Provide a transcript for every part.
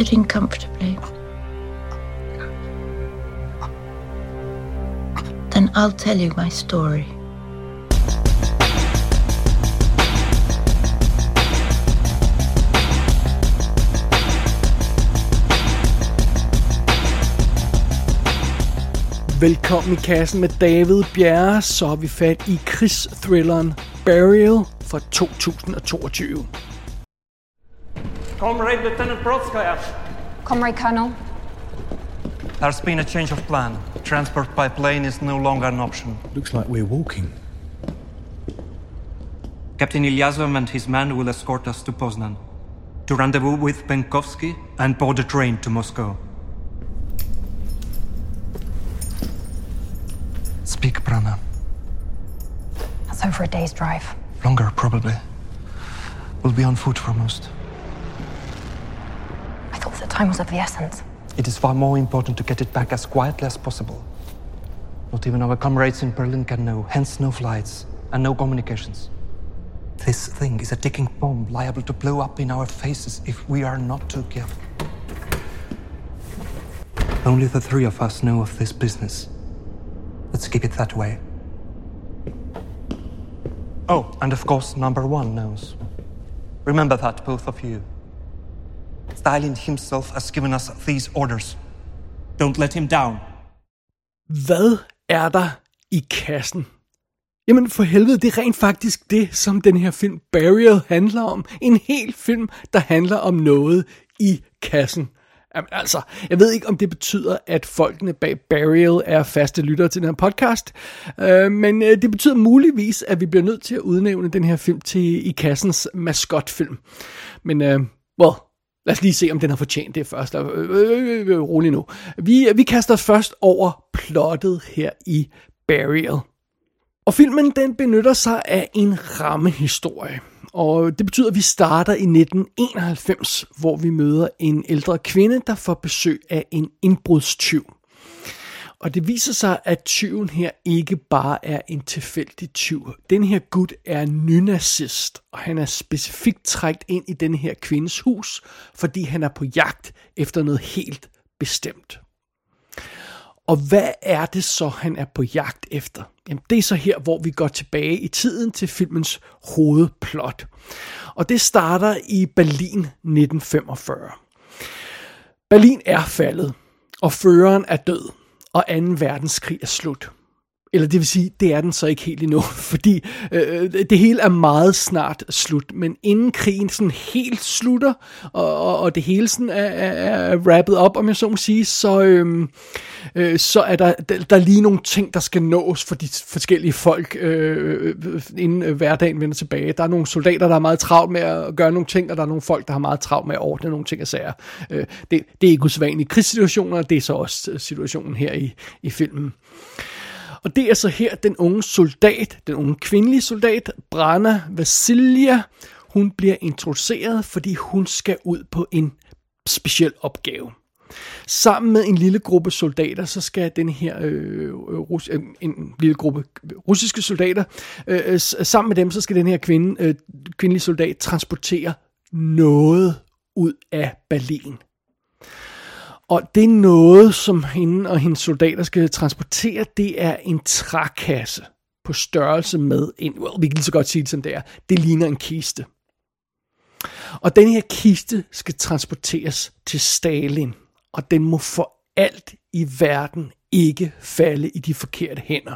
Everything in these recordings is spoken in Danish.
sitting comfortably? Then I'll tell you my story. Velkommen i kassen med David Bjerre, så er vi fat i krigsthrilleren Burial fra 2022. Comrade Lieutenant Brodskaya. Comrade Colonel, There's been a change of plan. Transport by plane is no longer an option. Looks like we're walking. Captain Ilyasov and his men will escort us to Poznan to rendezvous with Penkovsky and board a train to Moscow. Speak, Prana. that's over a day's drive. Longer, probably. We'll be on foot for most. Time of the essence. It is far more important to get it back as quietly as possible. Not even our comrades in Berlin can know, hence no flights and no communications. This thing is a ticking bomb liable to blow up in our faces if we are not too careful. Only the three of us know of this business. Let's keep it that way. Oh, and of course, number one knows. Remember that, both of you. Stalin himself has given us these orders. Don't let him down. Hvad er der i kassen? Jamen for helvede, det er rent faktisk det, som den her film Burial handler om. En hel film, der handler om noget i kassen. Jamen, altså, jeg ved ikke, om det betyder, at folkene bag Burial er faste lyttere til den her podcast, øh, men øh, det betyder muligvis, at vi bliver nødt til at udnævne den her film til i kassens maskotfilm. Men, øh, well, lad os lige se, om den har fortjent det først. Øh øh, øh, øh, øh, rolig nu. Vi, øh, vi kaster os først over plottet her i Burial. Og filmen den benytter sig af en rammehistorie. Og det betyder, at vi starter i 1991, hvor vi møder en ældre kvinde, der får besøg af en indbrudstyv. Og det viser sig, at tyven her ikke bare er en tilfældig tyv. Den her gut er nynazist, og han er specifikt trækt ind i den her kvindes hus, fordi han er på jagt efter noget helt bestemt. Og hvad er det så, han er på jagt efter? Jamen, det er så her, hvor vi går tilbage i tiden til filmens hovedplot. Og det starter i Berlin 1945. Berlin er faldet, og føreren er død, og 2. verdenskrig er slut. Eller det vil sige, det er den så ikke helt endnu, fordi øh, det hele er meget snart slut, men inden krigen sådan helt slutter, og, og, og det hele sådan er, er, er wrappet op, om jeg så må sige, så, øh, øh, så er der, der, der er lige nogle ting, der skal nås for de forskellige folk, øh, øh inden øh, hverdagen vender tilbage. Der er nogle soldater, der er meget travlt med at gøre nogle ting, og der er nogle folk, der har meget travlt med at ordne nogle ting og sager. Øh, det, det er ikke usædvanligt i krigssituationer, det er så også øh, situationen her i, i filmen. Og det er så her, den unge soldat, den unge kvindelige soldat, Brana Vasilia, hun bliver introduceret, fordi hun skal ud på en speciel opgave. Sammen med en lille gruppe soldater, så skal den her øh, øh rus, øh, en lille gruppe russiske soldater, øh, øh sammen med dem, så skal den her kvinde, øh, kvindelige soldat transportere noget ud af Berlin. Og det er noget, som hende og hendes soldater skal transportere, det er en trækasse på størrelse med en, well, vi kan lige så godt sige det som det er, det ligner en kiste. Og den her kiste skal transporteres til Stalin, og den må for alt i verden ikke falde i de forkerte hænder.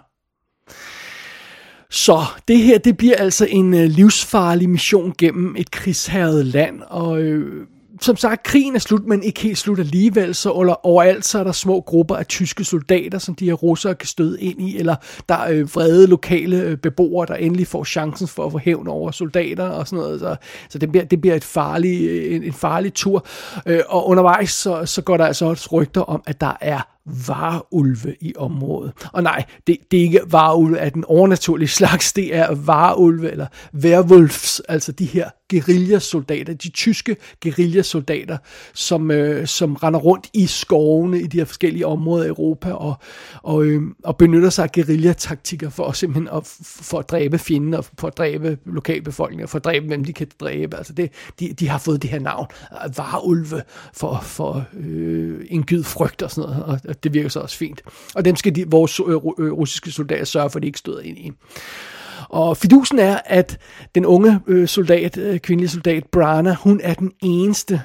Så det her, det bliver altså en øh, livsfarlig mission gennem et krigshavet land, og øh, som sagt, krigen er slut, men ikke helt slut alligevel, så overalt så er der små grupper af tyske soldater, som de her russere kan støde ind i, eller der er øh, vrede lokale øh, beboere, der endelig får chancen for at få hævn over soldater og sådan noget. Så, så det, bliver, det bliver et farlig, øh, en, en farlig tur. Øh, og undervejs så, så går der altså også rygter om, at der er varulve i området. Og nej, det, det er ikke varulve af den overnaturlige slags, det er varulve eller werewolves, altså de her guerillasoldater, de tyske guerillasoldater, som, øh, som render rundt i skovene i de her forskellige områder i Europa og, og, øh, og benytter sig af guerillataktikker for simpelthen at, for at dræbe fjenden og for at dræbe lokalbefolkningen og for at dræbe, hvem de kan dræbe. Altså det, de, de har fået det her navn, varulve, for, for øh, en gyd frygt og sådan noget, og det virker så også fint. Og dem skal de, vores øh, øh, russiske soldater sørge for, at de ikke støder ind i. Og fidusen er, at den unge øh, soldat, kvindelige soldat, Brana, hun er den eneste,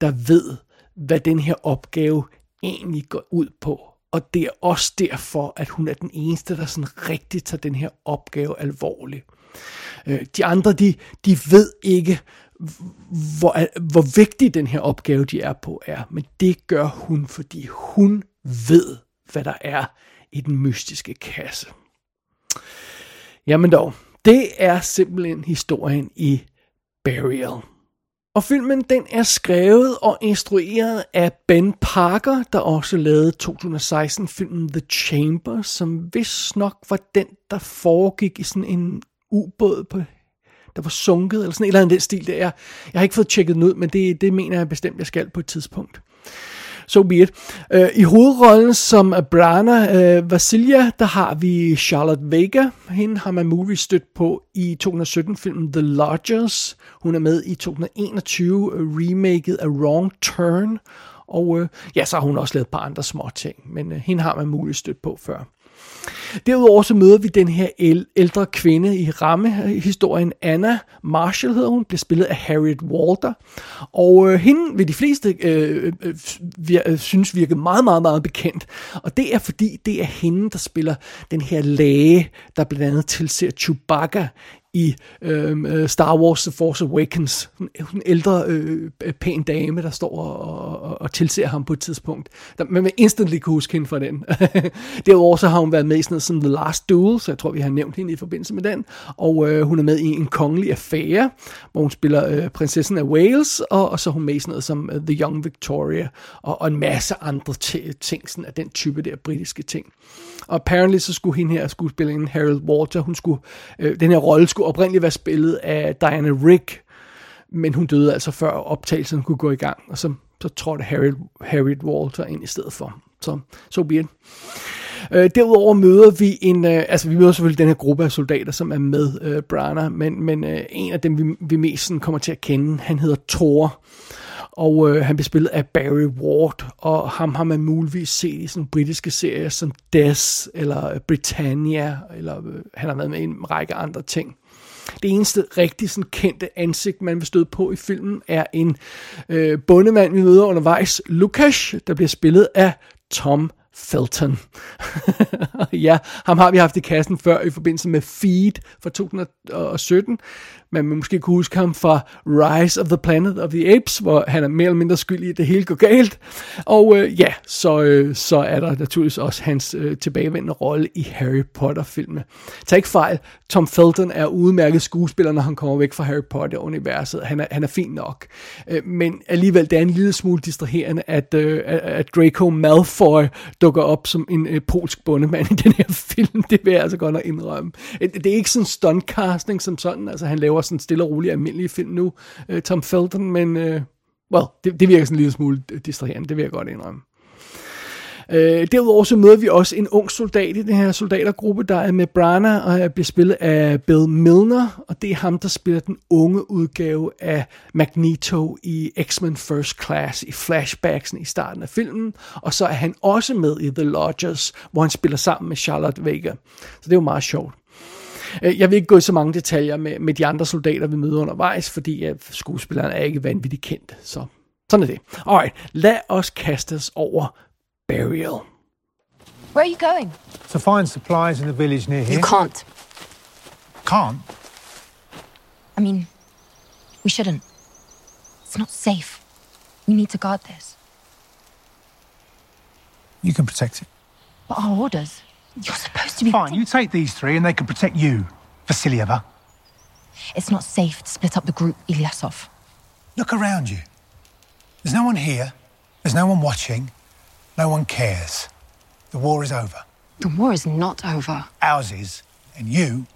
der ved, hvad den her opgave egentlig går ud på. Og det er også derfor, at hun er den eneste, der sådan rigtig tager den her opgave alvorligt. De andre, de, de ved ikke, hvor, hvor vigtig den her opgave, de er på, er. Men det gør hun, fordi hun ved, hvad der er i den mystiske kasse. Jamen dog, det er simpelthen historien i Burial. Og filmen den er skrevet og instrueret af Ben Parker, der også lavede 2016-filmen The Chamber, som vist nok var den, der foregik i sådan en ubåd på der var sunket, eller sådan et eller andet den stil. Det er. Jeg har ikke fået tjekket den ud, men det, det mener jeg bestemt, jeg skal på et tidspunkt so be it. Øh, I hovedrollen som Brana øh, Vasilia, der har vi Charlotte Vega. Hende har man muligvis stødt på i 2017-filmen The Lodgers. Hun er med i 2021 øh, remaket af Wrong Turn. Og øh, ja, så har hun også lavet et par andre små ting, men øh, hende har man muligvis stødt på før. Derudover så møder vi den her ældre kvinde i rammehistorien, Anna Marshall hedder hun, bliver spillet af Harriet Walter. Og øh, hende vil de fleste øh, øh, vir, øh, synes virke meget, meget, meget bekendt. Og det er fordi, det er hende, der spiller den her læge, der blandt andet tilser Chewbacca i øhm, øh, Star Wars The Force Awakens. Hun, en ældre, øh, pæn dame, der står og, og, og tilser ham på et tidspunkt. Der, man vil instantly kunne huske hende fra den. Derudover så har hun været med i sådan noget som The Last Duel, så jeg tror, vi har nævnt hende i forbindelse med den. Og øh, hun er med i En Kongelig Affære, hvor hun spiller øh, prinsessen af Wales, og, og så er hun med i sådan noget som uh, The Young Victoria, og, og en masse andre ting, sådan af den type der britiske ting. Og apparently så skulle hende her skuespilleren Harold Walter, hun skulle, øh, den her rolle skulle oprindeligt være spillet af Diana Rick, men hun døde altså før optagelsen kunne gå i gang, og så, så trådte Harriet, Harriet Walter ind i stedet for. Så så bliver det. Øh, derudover møder vi en, øh, altså vi møder selvfølgelig den her gruppe af soldater, som er med øh, Brana, men, men øh, en af dem, vi, vi mest sådan kommer til at kende, han hedder Thor og øh, han bliver spillet af Barry Ward, og ham har man muligvis set i sådan britiske serier som Death, eller øh, Britannia, eller øh, han har været med i en række andre ting. Det eneste rigtig sådan kendte ansigt, man vil støde på i filmen, er en øh, bondemand, vi møder undervejs, Lukas, der bliver spillet af Tom Felton. ja, ham har vi haft i kassen før i forbindelse med Feed fra 2017. Man vil måske kunne huske ham fra Rise of the Planet of the Apes, hvor han er mere eller mindre skyldig at det hele går galt. Og øh, ja, så, øh, så er der naturligvis også hans øh, tilbagevendende rolle i Harry Potter-filmene. Tag ikke fejl, Tom Felton er udmærket skuespiller, når han kommer væk fra Harry Potter-universet. Han er, han er fin nok. Øh, men alligevel, det er en lille smule distraherende, at, øh, at Draco Malfoy dukker op som en øh, polsk bondemand i den her film. Det vil jeg altså godt nok indrømme. Øh, det er ikke sådan stunt-casting som sådan. Altså, han laver sådan stille og rolig almindelig film nu, øh, Tom Felton, men øh, well, det, det virker sådan en lille smule distraherende, det vil jeg godt indrømme. Øh, derudover så møder vi også en ung soldat i den her soldatergruppe, der er med Brana og bliver spillet af Bill Milner, og det er ham, der spiller den unge udgave af Magneto i X-Men First Class i flashbacksen i starten af filmen, og så er han også med i The Lodgers, hvor han spiller sammen med Charlotte Vega. Så det er jo meget sjovt. Øh, jeg vil ikke gå i så mange detaljer med, med de andre soldater, vi møder undervejs, fordi uh, skuespilleren er ikke vanvittigt kendt. Så sådan er det. Alright, lad os kaste os over Burial. Where are you going? To find supplies in the village near here. You can't. Can't? I mean, we shouldn't. It's not safe. We need to guard this. You can protect it. But our orders. You're supposed to be. Fine, you take these three and they can protect you, Vasilieva. It's not safe to split up the group, Ilyasov. Look around you. There's no one here. There's no one watching. No one cares. The war is over. The war is not over. Ours is. And you,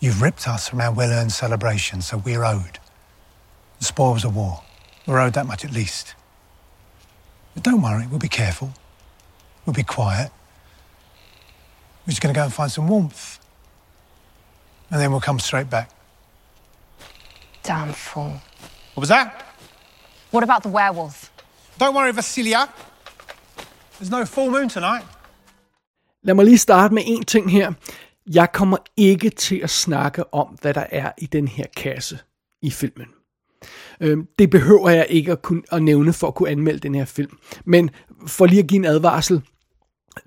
you've ripped us from our well earned celebration, so we're owed. The spoils of war. We're owed that much at least. But don't worry, we'll be careful. We'll be quiet. We're just going to go and find some warmth. And then we'll come straight back. Damn fool. What was that? What about the werewolf? Don't worry, Vasilia. There's no full moon tonight. Lad mig lige starte med en ting her. Jeg kommer ikke til at snakke om, hvad der er i den her kasse i filmen. Øhm, det behøver jeg ikke at, kunne, at nævne for at kunne anmelde den her film. Men for lige at give en advarsel.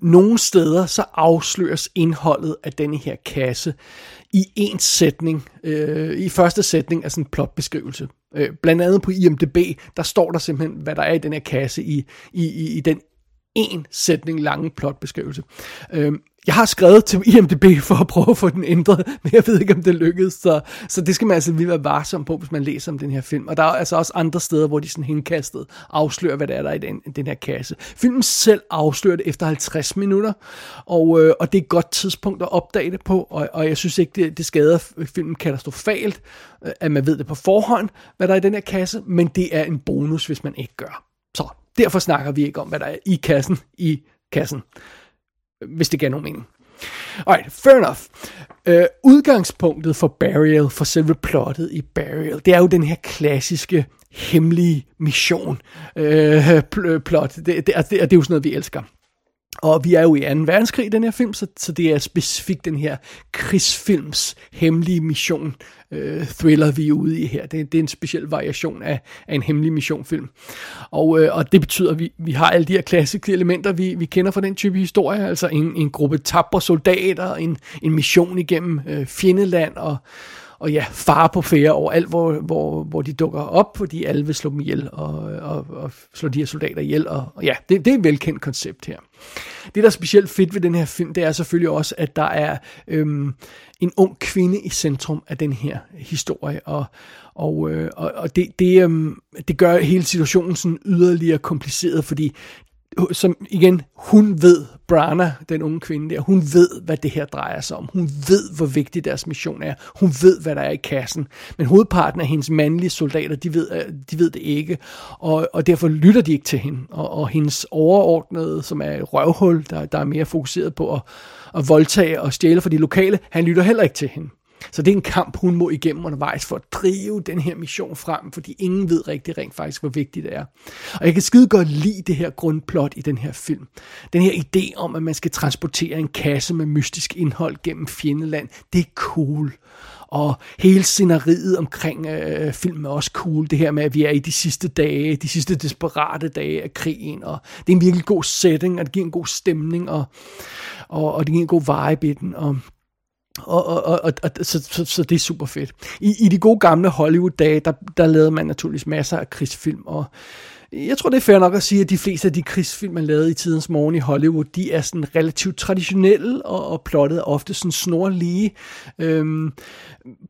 Nogle steder så afsløres indholdet af denne her kasse i en sætning. Øh, I første sætning af sådan en plotbeskrivelse. Øh, blandt andet på IMDb, der står der simpelthen, hvad der er i den her kasse i, i, i, i den en sætning lange plotbeskrivelse. Øh, jeg har skrevet til IMDb for at prøve at få den ændret, men jeg ved ikke, om det lykkedes, så, så det skal man altså lige være varsom på, hvis man læser om den her film. Og der er altså også andre steder, hvor de sådan henkastet afslører, hvad der er der i den, den her kasse. Filmen selv afslører det efter 50 minutter, og, øh, og det er et godt tidspunkt at opdage det på, og, og jeg synes ikke, det, det skader filmen katastrofalt, øh, at man ved det på forhånd, hvad der er i den her kasse, men det er en bonus, hvis man ikke gør. Så derfor snakker vi ikke om, hvad der er i kassen i kassen hvis det gav nogen mening. Alright, fair enough. Uh, udgangspunktet for Burial, for selve plottet i Burial, det er jo den her klassiske hemmelige mission uh, plot. Det, det, det, det er jo sådan noget, vi elsker. Og vi er jo i 2. verdenskrig i den her film, så, så det er specifikt den her krigsfilms hemmelige mission øh, thriller, vi er ude i her. Det, det er en speciel variation af, af en hemmelig missionfilm. Og, øh, og det betyder, at vi, vi har alle de her klassiske elementer, vi, vi kender fra den type historie, altså en, en gruppe tabre soldater, en, en mission igennem øh, fjendeland og og ja, far på færre overalt, hvor, hvor, hvor de dukker op, fordi alle vil slå dem ihjel og, og, og slå de her soldater ihjel. Og, og ja, det, det er et velkendt koncept her. Det, der er specielt fedt ved den her film, det er selvfølgelig også, at der er øhm, en ung kvinde i centrum af den her historie, og, og, øh, og, og det, det, øhm, det gør hele situationen sådan yderligere kompliceret, fordi som igen, hun ved, Brana, den unge kvinde der, hun ved, hvad det her drejer sig om. Hun ved, hvor vigtig deres mission er. Hun ved, hvad der er i kassen. Men hovedparten af hendes mandlige soldater, de ved, øh, de ved det ikke. Og, og derfor lytter de ikke til hende. Og, og hendes overordnede, som er et røvhul, der, der er mere fokuseret på at, at voldtage og stjæle for de lokale, han lytter heller ikke til hende. Så det er en kamp, hun må igennem undervejs for at drive den her mission frem, fordi ingen ved rigtig rent faktisk, hvor vigtigt det er. Og jeg kan skide godt lide det her grundplot i den her film. Den her idé om, at man skal transportere en kasse med mystisk indhold gennem fjendeland, det er cool. Og hele scenariet omkring øh, filmen er også cool. Det her med, at vi er i de sidste dage, de sidste desperate dage af krigen. Og det er en virkelig god setting, og det giver en god stemning, og, og, og det giver en god vibe i den. Og og, og, og, og så, så, så det er super fedt. I, i de gode gamle Hollywood-dage, der, der lavede man naturligvis masser af krigsfilm, og jeg tror, det er fair nok at sige, at de fleste af de krigsfilm, man lavede i tidens morgen i Hollywood, de er sådan relativt traditionelle, og, og plottet er ofte sådan snorlige. Øhm,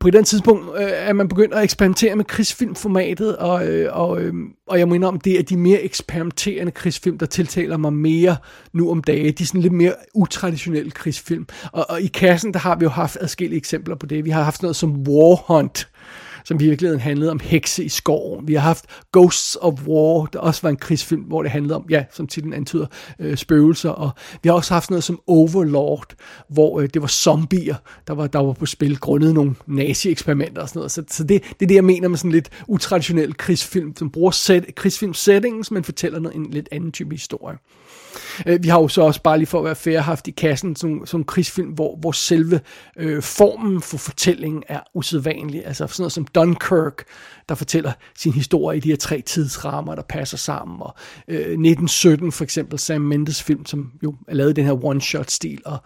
på et eller andet tidspunkt øh, er man begyndt at eksperimentere med krigsfilmformatet, og, øh, og, øh, og jeg mener om det er de mere eksperimenterende krigsfilm, der tiltaler mig mere nu om dage. De er sådan lidt mere utraditionelle krigsfilm. Og, og i kassen, der har vi jo haft adskillige eksempler på det. Vi har haft noget som War Hunt, som i virkeligheden handlede om hekse i skoven. Vi har haft Ghosts of War, der også var en krigsfilm, hvor det handlede om, ja, som titlen antyder, øh, spøgelser. Og vi har også haft noget som Overlord, hvor øh, det var zombier, der var, der var på spil, grundet nogle nazi-eksperimenter og sådan noget. Så, så det, det er det, jeg mener med sådan lidt utraditionel krigsfilm, som bruger set, krigsfilm-settings, men fortæller noget, en lidt anden type historie. Øh, vi har jo så også bare lige for at være fair haft i kassen sådan, sådan en krigsfilm, hvor, hvor selve øh, formen for fortællingen er usædvanlig. Altså sådan noget som Dunkirk, der fortæller sin historie i de her tre tidsrammer, der passer sammen. Og øh, 1917 for eksempel, Sam Mendes film, som jo er lavet i den her one-shot-stil. Og,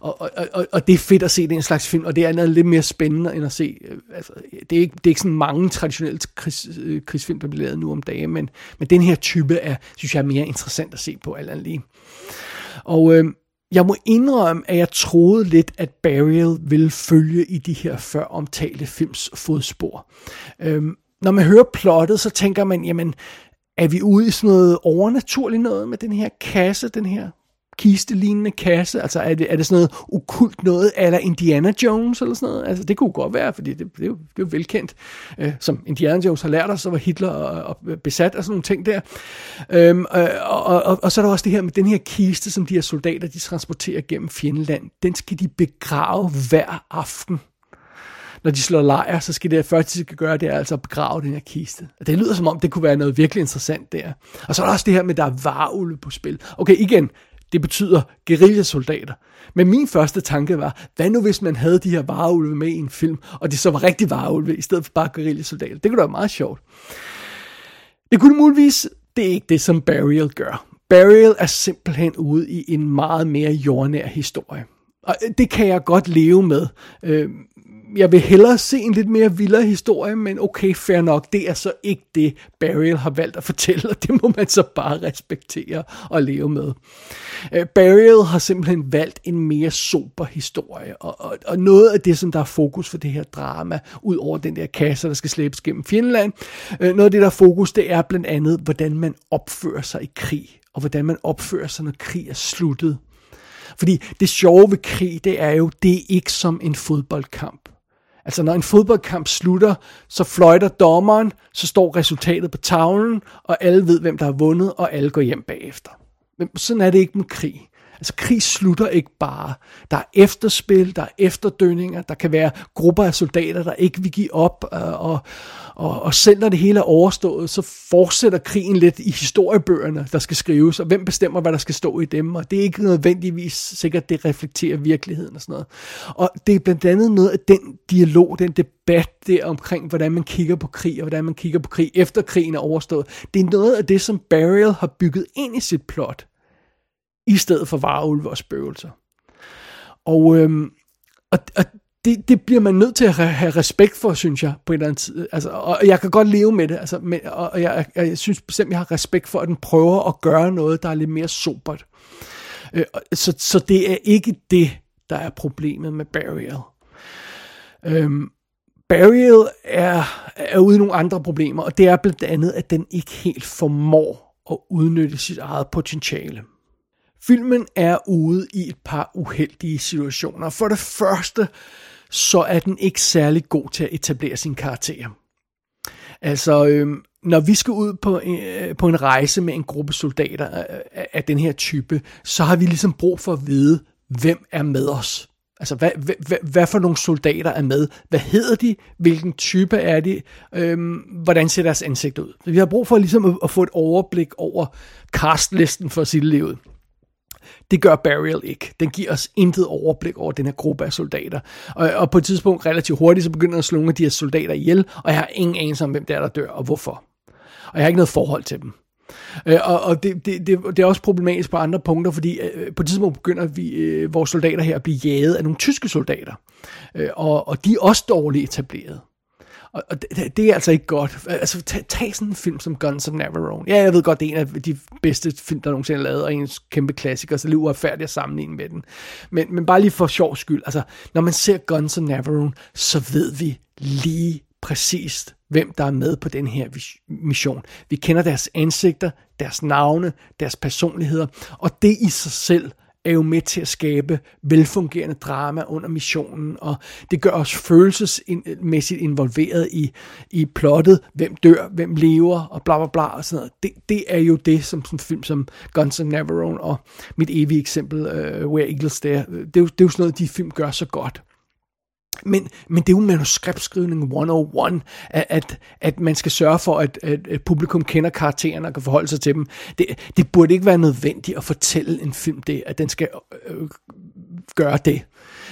og, og, og, og det er fedt at se den slags film, og det er noget lidt mere spændende end at se. Øh, altså, det, er ikke, det er ikke sådan mange traditionelle krigs, øh, krigsfilm, der bliver lavet nu om dagen, men, men den her type er, synes jeg, er mere interessant at se på alt andet lige. Og øh, jeg må indrømme, at jeg troede lidt, at Burial ville følge i de her før omtalte films fodspor. Øh, når man hører plottet, så tænker man, jamen, er vi ude i sådan noget overnaturligt noget med den her kasse, den her kistelignende kasse? Altså er det, er det sådan noget okult noget, eller Indiana Jones eller sådan noget? Altså det kunne godt være, fordi det, det, er, jo, det er jo velkendt. Øh, som Indiana Jones har lært os, så var Hitler og, og besat af sådan nogle ting der. Øhm, øh, og, og, og, og så er der også det her med den her kiste, som de her soldater, de transporterer gennem fjendeland. Den skal de begrave hver aften når de slår lejr, så skal det første, de skal gøre, det er altså at begrave den her kiste. Og det lyder som om, det kunne være noget virkelig interessant der. Og så er der også det her med, at der er varulve på spil. Okay, igen, det betyder guerillasoldater. Men min første tanke var, hvad nu hvis man havde de her vareulve med i en film, og det så var rigtig vareulve, i stedet for bare guerillasoldater. Det kunne da være meget sjovt. Det kunne muligvis, det er ikke det, som Burial gør. Burial er simpelthen ude i en meget mere jordnær historie. Og øh, det kan jeg godt leve med. Øh, jeg vil hellere se en lidt mere vildere historie, men okay, fair nok, det er så ikke det, Burial har valgt at fortælle, og det må man så bare respektere og leve med. Uh, Burial har simpelthen valgt en mere sober historie, og, og, og noget af det, som der er fokus for det her drama, ud over den der kasse, der skal slæbes gennem Finland, uh, noget af det, der er fokus, det er blandt andet, hvordan man opfører sig i krig, og hvordan man opfører sig, når krig er sluttet. Fordi det sjove ved krig, det er jo, det er ikke som en fodboldkamp. Altså når en fodboldkamp slutter, så fløjter dommeren, så står resultatet på tavlen, og alle ved, hvem der har vundet, og alle går hjem bagefter. Men sådan er det ikke med krig. Altså krig slutter ikke bare. Der er efterspil, der er efterdønninger, der kan være grupper af soldater, der ikke vil give op, øh, og, og, og selv når det hele er overstået, så fortsætter krigen lidt i historiebøgerne, der skal skrives, og hvem bestemmer, hvad der skal stå i dem, og det er ikke nødvendigvis sikkert, det reflekterer virkeligheden og sådan noget. Og det er blandt andet noget af den dialog, den debat der omkring, hvordan man kigger på krig, og hvordan man kigger på krig efter krigen er overstået. Det er noget af det, som Burial har bygget ind i sit plot i stedet for varulve og spøgelser. Og, øhm, og, og det, det bliver man nødt til at have respekt for, synes jeg, på en eller anden tid. Altså, og jeg kan godt leve med det, altså, men, og jeg, jeg, jeg synes bestemt, jeg har respekt for, at den prøver at gøre noget, der er lidt mere sobert. Øh, så, så det er ikke det, der er problemet med Burial. Øhm, Burial er, er ude i nogle andre problemer, og det er blandt andet, at den ikke helt formår at udnytte sit eget potentiale. Filmen er ude i et par uheldige situationer. For det første, så er den ikke særlig god til at etablere sin karakter. Altså, øh, når vi skal ud på, øh, på en rejse med en gruppe soldater af, af den her type, så har vi ligesom brug for at vide, hvem er med os. Altså, hvad, hvad, hvad for nogle soldater er med? Hvad hedder de? Hvilken type er de? Øhm, hvordan ser deres ansigt ud? Vi har brug for ligesom at, at få et overblik over castlisten for sit liv. Det gør Burial ikke. Den giver os intet overblik over den her gruppe af soldater. Og, og på et tidspunkt relativt hurtigt, så begynder at slå nogle af de her soldater ihjel, og jeg har ingen anelse om, hvem der er, der dør, og hvorfor. Og jeg har ikke noget forhold til dem. Øh, og og det, det, det, det er også problematisk på andre punkter, fordi øh, på et tidspunkt begynder vi, øh, vores soldater her at blive jaget af nogle tyske soldater. Øh, og, og de er også dårligt etableret. Og, og det, det er altså ikke godt. Altså, tag, tag sådan en film som Guns of Navarone. Ja, jeg ved godt, det er en af de bedste film, der nogensinde er lavet, og en kæmpe klassiker, så det er uretfærdigt at sammenligne med den. Men, men bare lige for sjov skyld, altså, når man ser Guns of Navarone, så ved vi lige præcist, hvem der er med på den her mission. Vi kender deres ansigter, deres navne, deres personligheder, og det i sig selv er jo med til at skabe velfungerende drama under missionen, og det gør os følelsesmæssigt involveret i, i plottet, hvem dør, hvem lever, og bla bla bla, og sådan noget. Det, det er jo det, som sådan en film som Guns N' Navarone, og mit evige eksempel, uh, Where Eagles Dare, øh, det er, jo, det er jo sådan noget, de film gør så godt. Men, men det er jo manuskriptskrivning 101, at, at, at man skal sørge for, at, at, at publikum kender karaktererne og kan forholde sig til dem. Det, det burde ikke være nødvendigt at fortælle en film det, at den skal øh, gøre det.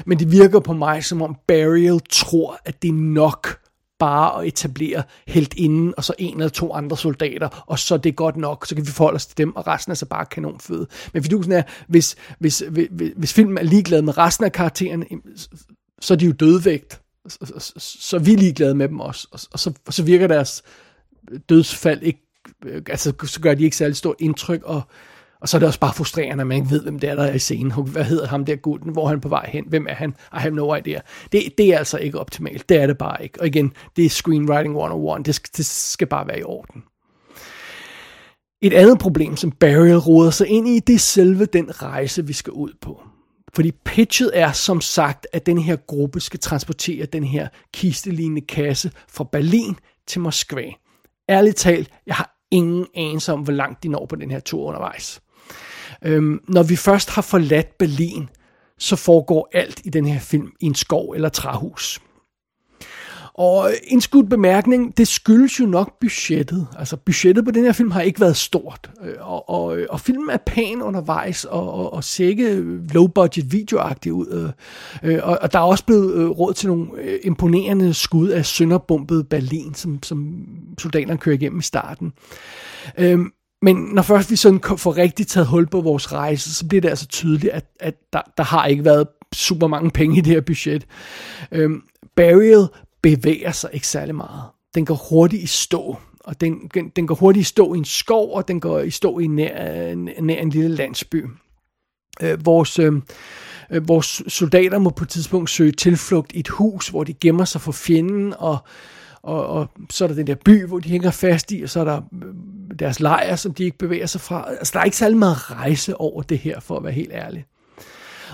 Men det virker på mig, som om Burial tror, at det er nok bare at etablere helt inden, og så en eller to andre soldater, og så det er godt nok, så kan vi forholde os til dem, og resten er så bare kanonføde. Men fidusen er, hvis, hvis, hvis, hvis filmen er ligeglad med resten af karaktererne, så er de jo dødvægt. Så, så, så vi ligeglade med dem også. Og, og så, og så virker deres dødsfald ikke, øh, altså så gør de ikke særlig stort indtryk, og, og så er det også bare frustrerende, at man ikke ved, hvem det er, der er i scenen. Hvad hedder ham der gutten? Hvor er han på vej hen? Hvem er han? I have no idea. Det, det er altså ikke optimalt. Det er det bare ikke. Og igen, det er screenwriting 101. Det, det skal bare være i orden. Et andet problem, som Barry råder sig ind i, det er selve den rejse, vi skal ud på. Fordi pitchet er som sagt, at den her gruppe skal transportere den her kistelignende kasse fra Berlin til Moskva. Ærligt talt, jeg har ingen anelse om, hvor langt de når på den her tur undervejs. Øhm, når vi først har forladt Berlin, så foregår alt i den her film i en skov eller træhus. Og en skudt bemærkning, det skyldes jo nok budgettet. Altså budgettet på den her film har ikke været stort. Øh, og, og, og filmen er pæn undervejs og, og, og ser ikke low-budget videoagtig ud. Øh, øh, og, og der er også blevet råd til nogle imponerende skud af sønderbumpet Berlin, som, som soldaterne kører igennem i starten. Øhm, men når først vi sådan får rigtig taget hul på vores rejse, så bliver det altså tydeligt, at, at der, der har ikke været super mange penge i det her budget. Øhm, Burial bevæger sig ikke særlig meget. Den går hurtigt i stå, og den, den, den går hurtigt i stå i en skov, og den går i stå i nær, nær en lille landsby. Øh, vores, øh, øh, vores soldater må på et tidspunkt søge tilflugt i et hus, hvor de gemmer sig for fjenden, og, og, og så er der den der by, hvor de hænger fast i, og så er der øh, deres lejr, som de ikke bevæger sig fra. Altså, der er ikke særlig meget rejse over det her, for at være helt ærlig.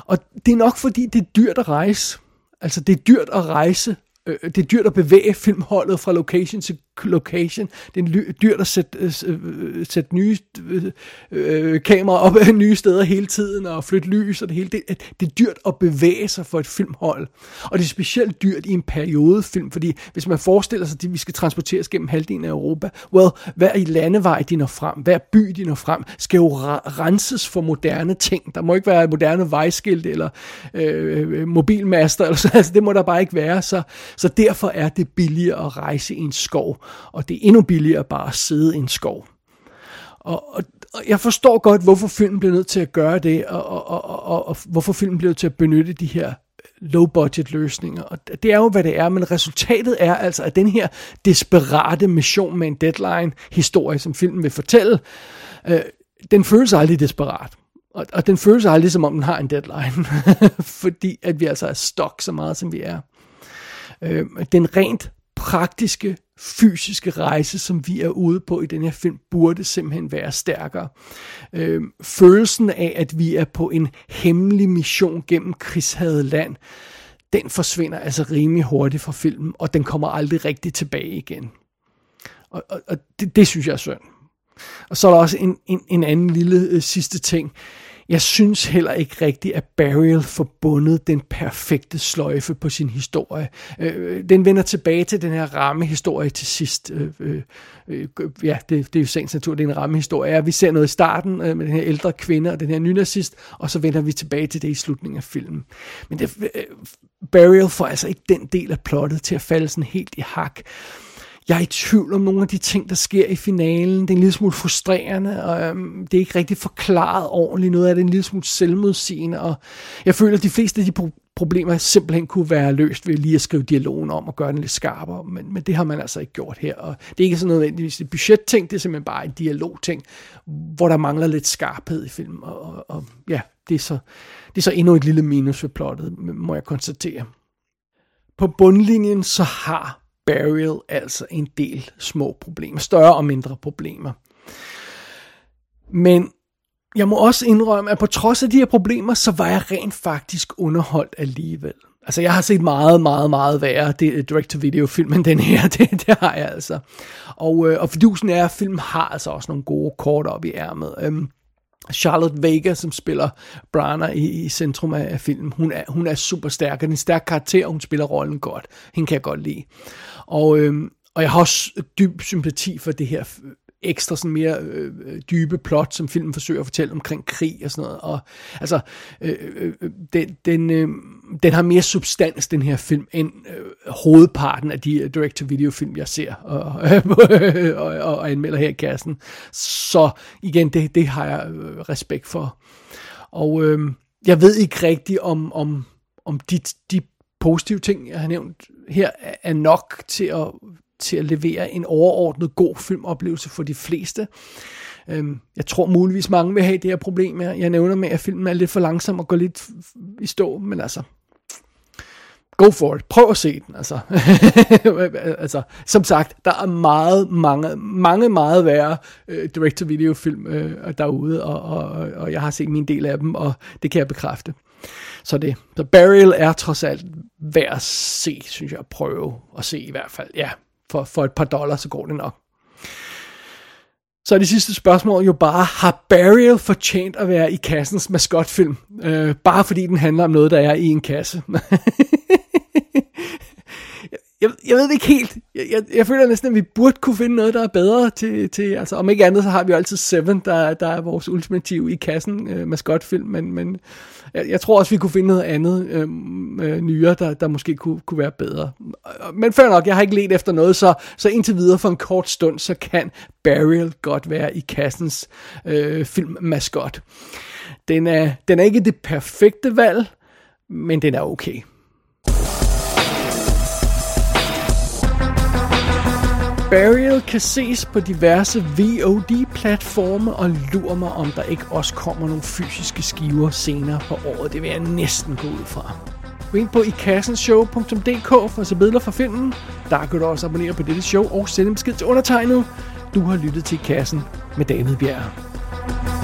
Og det er nok fordi, det er dyrt at rejse. Altså, det er dyrt at rejse øh, det er dyrt at bevæge filmholdet fra location til location. Det er dyrt at sætte, øh, øh sætte nye øh, øh, kameraer op af nye steder hele tiden, og flytte lys og det hele. Det, det er dyrt at bevæge sig for et filmhold. Og det er specielt dyrt i en periodefilm, fordi hvis man forestiller sig, at vi skal transporteres gennem halvdelen af Europa, well, hver i landevej de når frem, hver by de når frem, skal jo renses for moderne ting. Der må ikke være moderne vejskilt eller øh, øh mobilmaster, eller så. Altså, det må der bare ikke være. Så, så derfor er det billigere at rejse i en skov og det er endnu billigere bare at sidde i en skov. Og, og, og jeg forstår godt, hvorfor filmen bliver nødt til at gøre det, og, og, og, og, og hvorfor filmen bliver nødt til at benytte de her low-budget løsninger. Og det er jo, hvad det er, men resultatet er altså, at den her desperate mission med en deadline-historie, som filmen vil fortælle, øh, den føles aldrig desperat. Og, og den føles aldrig, som om den har en deadline, fordi at vi altså er stok så meget, som vi er. Øh, den rent praktiske, fysiske rejse, som vi er ude på i den her film, burde simpelthen være stærkere. Øh, følelsen af, at vi er på en hemmelig mission gennem krigshade land, den forsvinder altså rimelig hurtigt fra filmen, og den kommer aldrig rigtig tilbage igen. Og, og, og det, det synes jeg er synd. Og så er der også en, en, en anden lille øh, sidste ting. Jeg synes heller ikke rigtigt, at Burial forbundet den perfekte sløjfe på sin historie. Øh, øh den vender tilbage til den her rammehistorie til sidst. Øh, øh, øh, ja, det, det er jo sagens natur, det er en rammehistorie. Ja, vi ser noget i starten øh, med den her ældre kvinde og den her nynazist, og så vender vi tilbage til det i slutningen af filmen. Men det, øh, Burial får altså ikke den del af plottet til at falde sådan helt i hak. Øh, jeg er i tvivl om nogle af de ting, der sker i finalen. Det er en lille smule frustrerende, og øhm, det er ikke rigtig forklaret ordentligt. Noget af det er en lille smule selvmodsigende, og jeg føler, at de fleste af de pro- problemer simpelthen kunne være løst ved lige at skrive dialogen om og gøre den lidt skarpere, men, men det har man altså ikke gjort her. Og det er ikke sådan nødvendigvis et budgetting, det er simpelthen bare en dialogting, hvor der mangler lidt skarphed i filmen, og, og, og ja, det er, så, det er så endnu et lille minus ved plottet, må jeg konstatere. På bundlinjen så har Burial altså en del små problemer, større og mindre problemer. Men jeg må også indrømme, at på trods af de her problemer, så var jeg rent faktisk underholdt alligevel. Altså, jeg har set meget, meget, meget værre direct-to-video-film end den her. Det, det har jeg altså. Og, øh, og fordusen er, at filmen har altså også nogle gode kort op i ærmet. Øhm, Charlotte Vega, som spiller Brana i, i centrum af, af filmen, hun er, hun er super stærk, og en stærk karakter, og hun spiller rollen godt. Hende kan jeg godt lide. Og, øhm, og jeg har også dyb sympati for det her ekstra sådan mere øh, øh, dybe plot, som filmen forsøger at fortælle omkring krig og sådan noget. Og altså, øh, øh, øh den, den, øh, den har mere substans, den her film, end øh, hovedparten af de øh, direct-to-video-film, jeg ser og, og, og, og anmelder her i kassen. Så igen, det, det har jeg øh, respekt for. Og øh, jeg ved ikke rigtigt, om, om, om de, de positive ting, jeg har nævnt her, er nok til at til at levere en overordnet god filmoplevelse for de fleste. Øhm, jeg tror muligvis mange vil have det her problem, jeg, jeg nævner med, at filmen er lidt for langsom og går lidt i stå, men altså, go for it. Prøv at se den, altså. altså som sagt, der er meget, mange, mange meget værre øh, direct-to-video-film øh, derude, og, og, og jeg har set min del af dem, og det kan jeg bekræfte. Så det. Så Burial er trods alt værd at se, synes jeg, at prøve at se i hvert fald. Ja, for, for et par dollars, så går det nok. Så er det sidste spørgsmål jo bare, har Burial fortjent at være i kassens maskotfilm? Øh, bare fordi den handler om noget, der er i en kasse. jeg, jeg ved det ikke helt. Jeg, jeg, jeg føler næsten, at vi burde kunne finde noget, der er bedre til, til altså om ikke andet, så har vi jo altid Seven, der, der er vores ultimative i kassen øh, maskotfilm, men, men jeg, jeg tror også, vi kunne finde noget andet øh, øh, nyere, der, der måske kunne, kunne være bedre. Men før nok, jeg har ikke let efter noget, så, så indtil videre for en kort stund, så kan Burial godt være i kassens øh, filmmaskot. Den er, den er ikke det perfekte valg, men den er okay. Burial kan ses på diverse VOD-platforme, og lurer mig, om der ikke også kommer nogle fysiske skiver senere på året. Det vil jeg næsten gå ud fra. Gå ind på ikassenshow.dk for at se billeder fra filmen. Der kan du også abonnere på dette show og sende en besked til undertegnet. Du har lyttet til I Kassen med David Bjerg.